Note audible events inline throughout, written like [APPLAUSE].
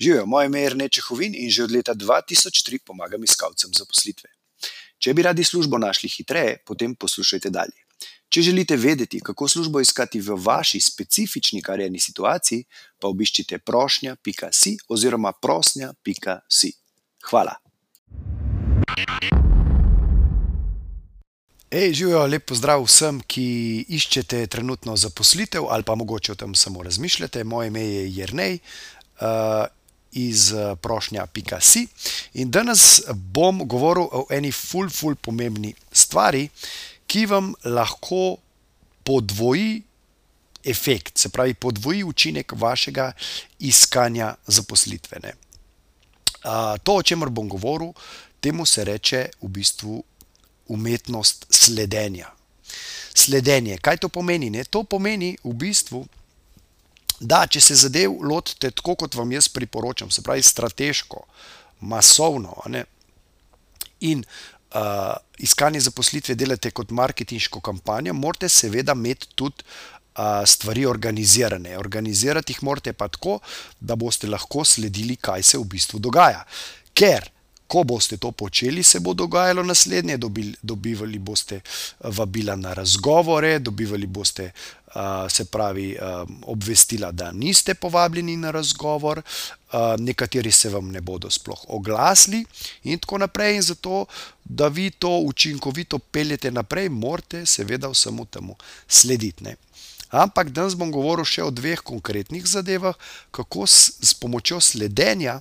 Živijo, moje ime je Rnečehovin in že od leta 2003 pomagam iskalcem zaposlitve. Če bi radi službo našli hitreje, potem poslušajte dalje. Če želite vedeti, kako službo iskati v vaši specifični karjerni situaciji, pa obiščite prošnja.si oziroma prosnja.si. Hvala. Hej, živijo, lep pozdrav vsem, ki iščete trenutno zaposlitev ali pa mogoče o tem samo razmišljate. Moje ime je Jrnej. Uh, iz eh, prošnja.si. In danes bom govoril o eni ful, ful pomembni stvari, ki vam lahko podvoji efekt, se pravi, podvoji učinek vašega iskanja zaposlitvene. To, o čemer bom govoril, temu se reče v bistvu umetnost sledenja. Sledenje, kaj to pomeni? Ne? To pomeni v bistvu, da če se zadev lotite tako, kot vam jaz priporočam, se pravi strateško, masovno, ne, in uh, iskanje zaposlitve delate kot marketinško kampanjo, morate seveda imeti tudi uh, stvari organizirane. Organizirati jih morate pa tako, da boste lahko sledili, kaj se v bistvu dogaja. Ker Ko boste to počeli, se bo dogajalo naslednje: dobili, dobivali boste vabila na razgovore, dobivali boste, se pravi, obvestila, da niste povabljeni na razgovor, nekateri se vam ne bodo sploh oglasili, in tako naprej. In zato, da vi to učinkovito peljete naprej, morate seveda vsemu temu slediti. Ne? Ampak danes bom govoril še o dveh konkretnih zadevah, kako s, s pomočjo sledenja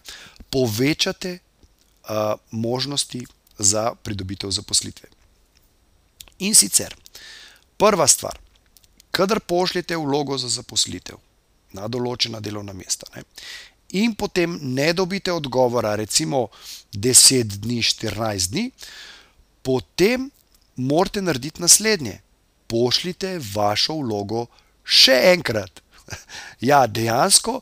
povečate možnosti za pridobitev zaposlitve. In sicer, prva stvar, kadar pošljete vlogo za zaposlitev na določena delovna mesta, ne, in potem ne dobite odgovora, recimo 10 dni, 14 dni, potem morate narediti naslednje: pošljite vašo vlogo še enkrat. [LAUGHS] Ja, dejansko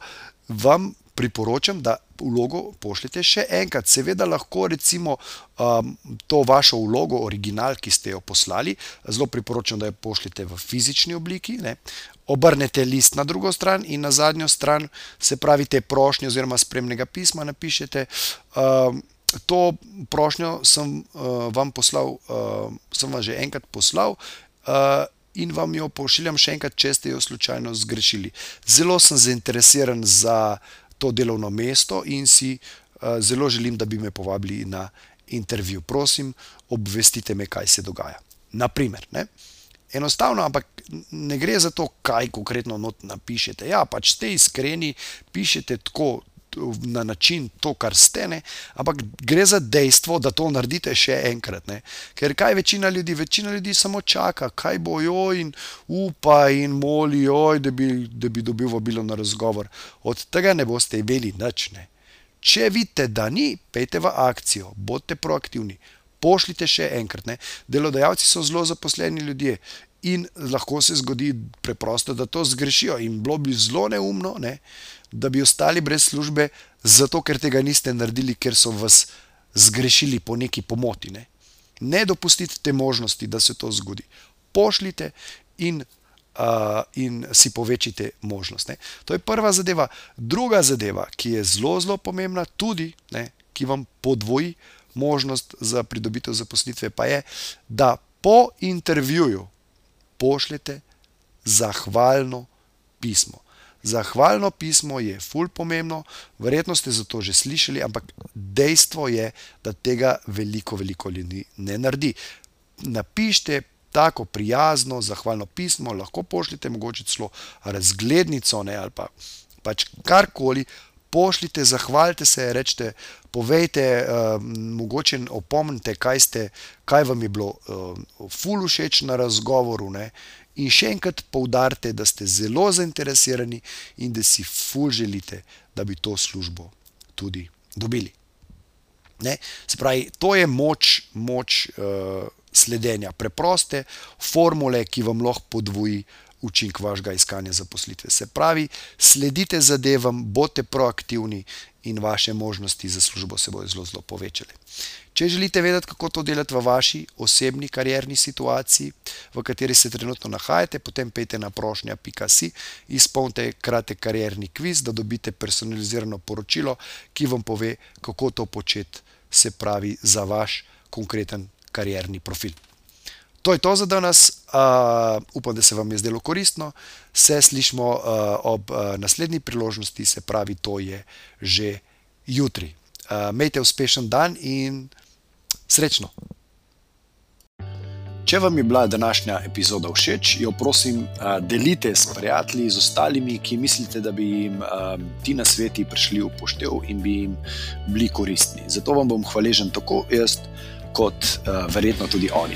vam priporočam, da vlogo pošljete še enkrat. Seveda lahko recimo um, to vašo vlogo, original, ki ste jo poslali, zelo priporočam, da jo pošljete v fizični obliki. Ne? Obrnete list na drugo stran in na zadnjo stran, se pravi, te prošnje oziroma spremnega pisma napišete. Um, to prošnjo sem uh, vam poslal, uh, sem vam že enkrat poslal. Uh, In vam jo pošiljam še enkrat, če ste jo slučajno zgrešili. Zelo sem zainteresiran za to delovno mesto in si uh, zelo želim, da bi me povabili na intervju. Prosim, obvestite me, kaj se dogaja. Naprimer, ne? enostavno, ampak ne gre za to, kaj konkretno napišete. Ja, pač ste iskreni, pišete tako, na način, to, kar ste, ne? ampak gre za dejstvo, da to naredite še enkrat. Ne? Ker kaj večina ljudi, večina ljudi samo čaka, kaj bojo in upa in molijo, da, da bi dobil vabilo na razgovor. Od tega ne boste imeli nič. Ne? Če vidite, da ni, pejte v akcijo, bodite proaktivni. Pošljite še enkrat. Ne? Delodajalci so zelo zaposleni ljudje in lahko se zgodi preprosto, da to zgrešijo. In bilo bi zelo neumno, ne? Da bi ostali brez službe, zato ker tega niste naredili, ker so vas zgrešili po neki pomoti. Ne, ne dopustite te možnosti, da se to zgodi. Pošljite in, uh, in si povečite možnost. Ne. To je prva zadeva. Druga zadeva, ki je zelo, zelo pomembna, tudi ne, ki vam podvoji možnost za pridobitev zaposlitve, pa je, da po intervjuju pošljete zahvalno pismo. Zahvalno pismo je ful pomembno, verjetno ste za to že slišali, ampak dejstvo je, da tega veliko, veliko ljudi ne naredi. Napišite tako prijazno, zahvalno pismo, lahko pošljite mogoče celo razglednico ne, ali pa pač karkoli. Pošljite, zahvalite se, rečete, povejte, uh, mogoče opomnite, kaj, ste, kaj vam je bilo uh, ful všeč na razgovoru. Ne, In še enkrat poudarite, da ste zelo zainteresirani in da si ful želite, da bi to službo tudi dobili. Ne? Se pravi, to je moč, moč uh, sledenja, preproste formule, ki vam lahko podvoji učinek vašega iskanja zaposlitve. Se pravi, sledite zadevam, bodite proaktivni in vaše možnosti za službo se bodo zelo, zelo povečale. Če želite vedeti, kako to delati v vaši osebni karjerni situaciji, v kateri se trenutno nahajate, potem pejte na prošnja.si, izpolnite kratek karjerni kviz, da dobite personalizirano poročilo, ki vam pove, kako to početi, se pravi, za vaš konkreten karjerni profil. To je to za danes. Uh, upam, da se vam je zdelo koristno. Se slišmo uh, ob uh, naslednji priložnosti, se pravi, to je že jutri. Uh, Mejte uspešen dan in srečno. Če vam je bila današnja epizoda všeč, jo prosim, delite s prijatelji, z ostalimi, ki mislite, da bi jim ti na sveti prišli v poštev in bi jim bili koristni. Zato vam bom hvaležen tako jaz, kot verjetno tudi oni.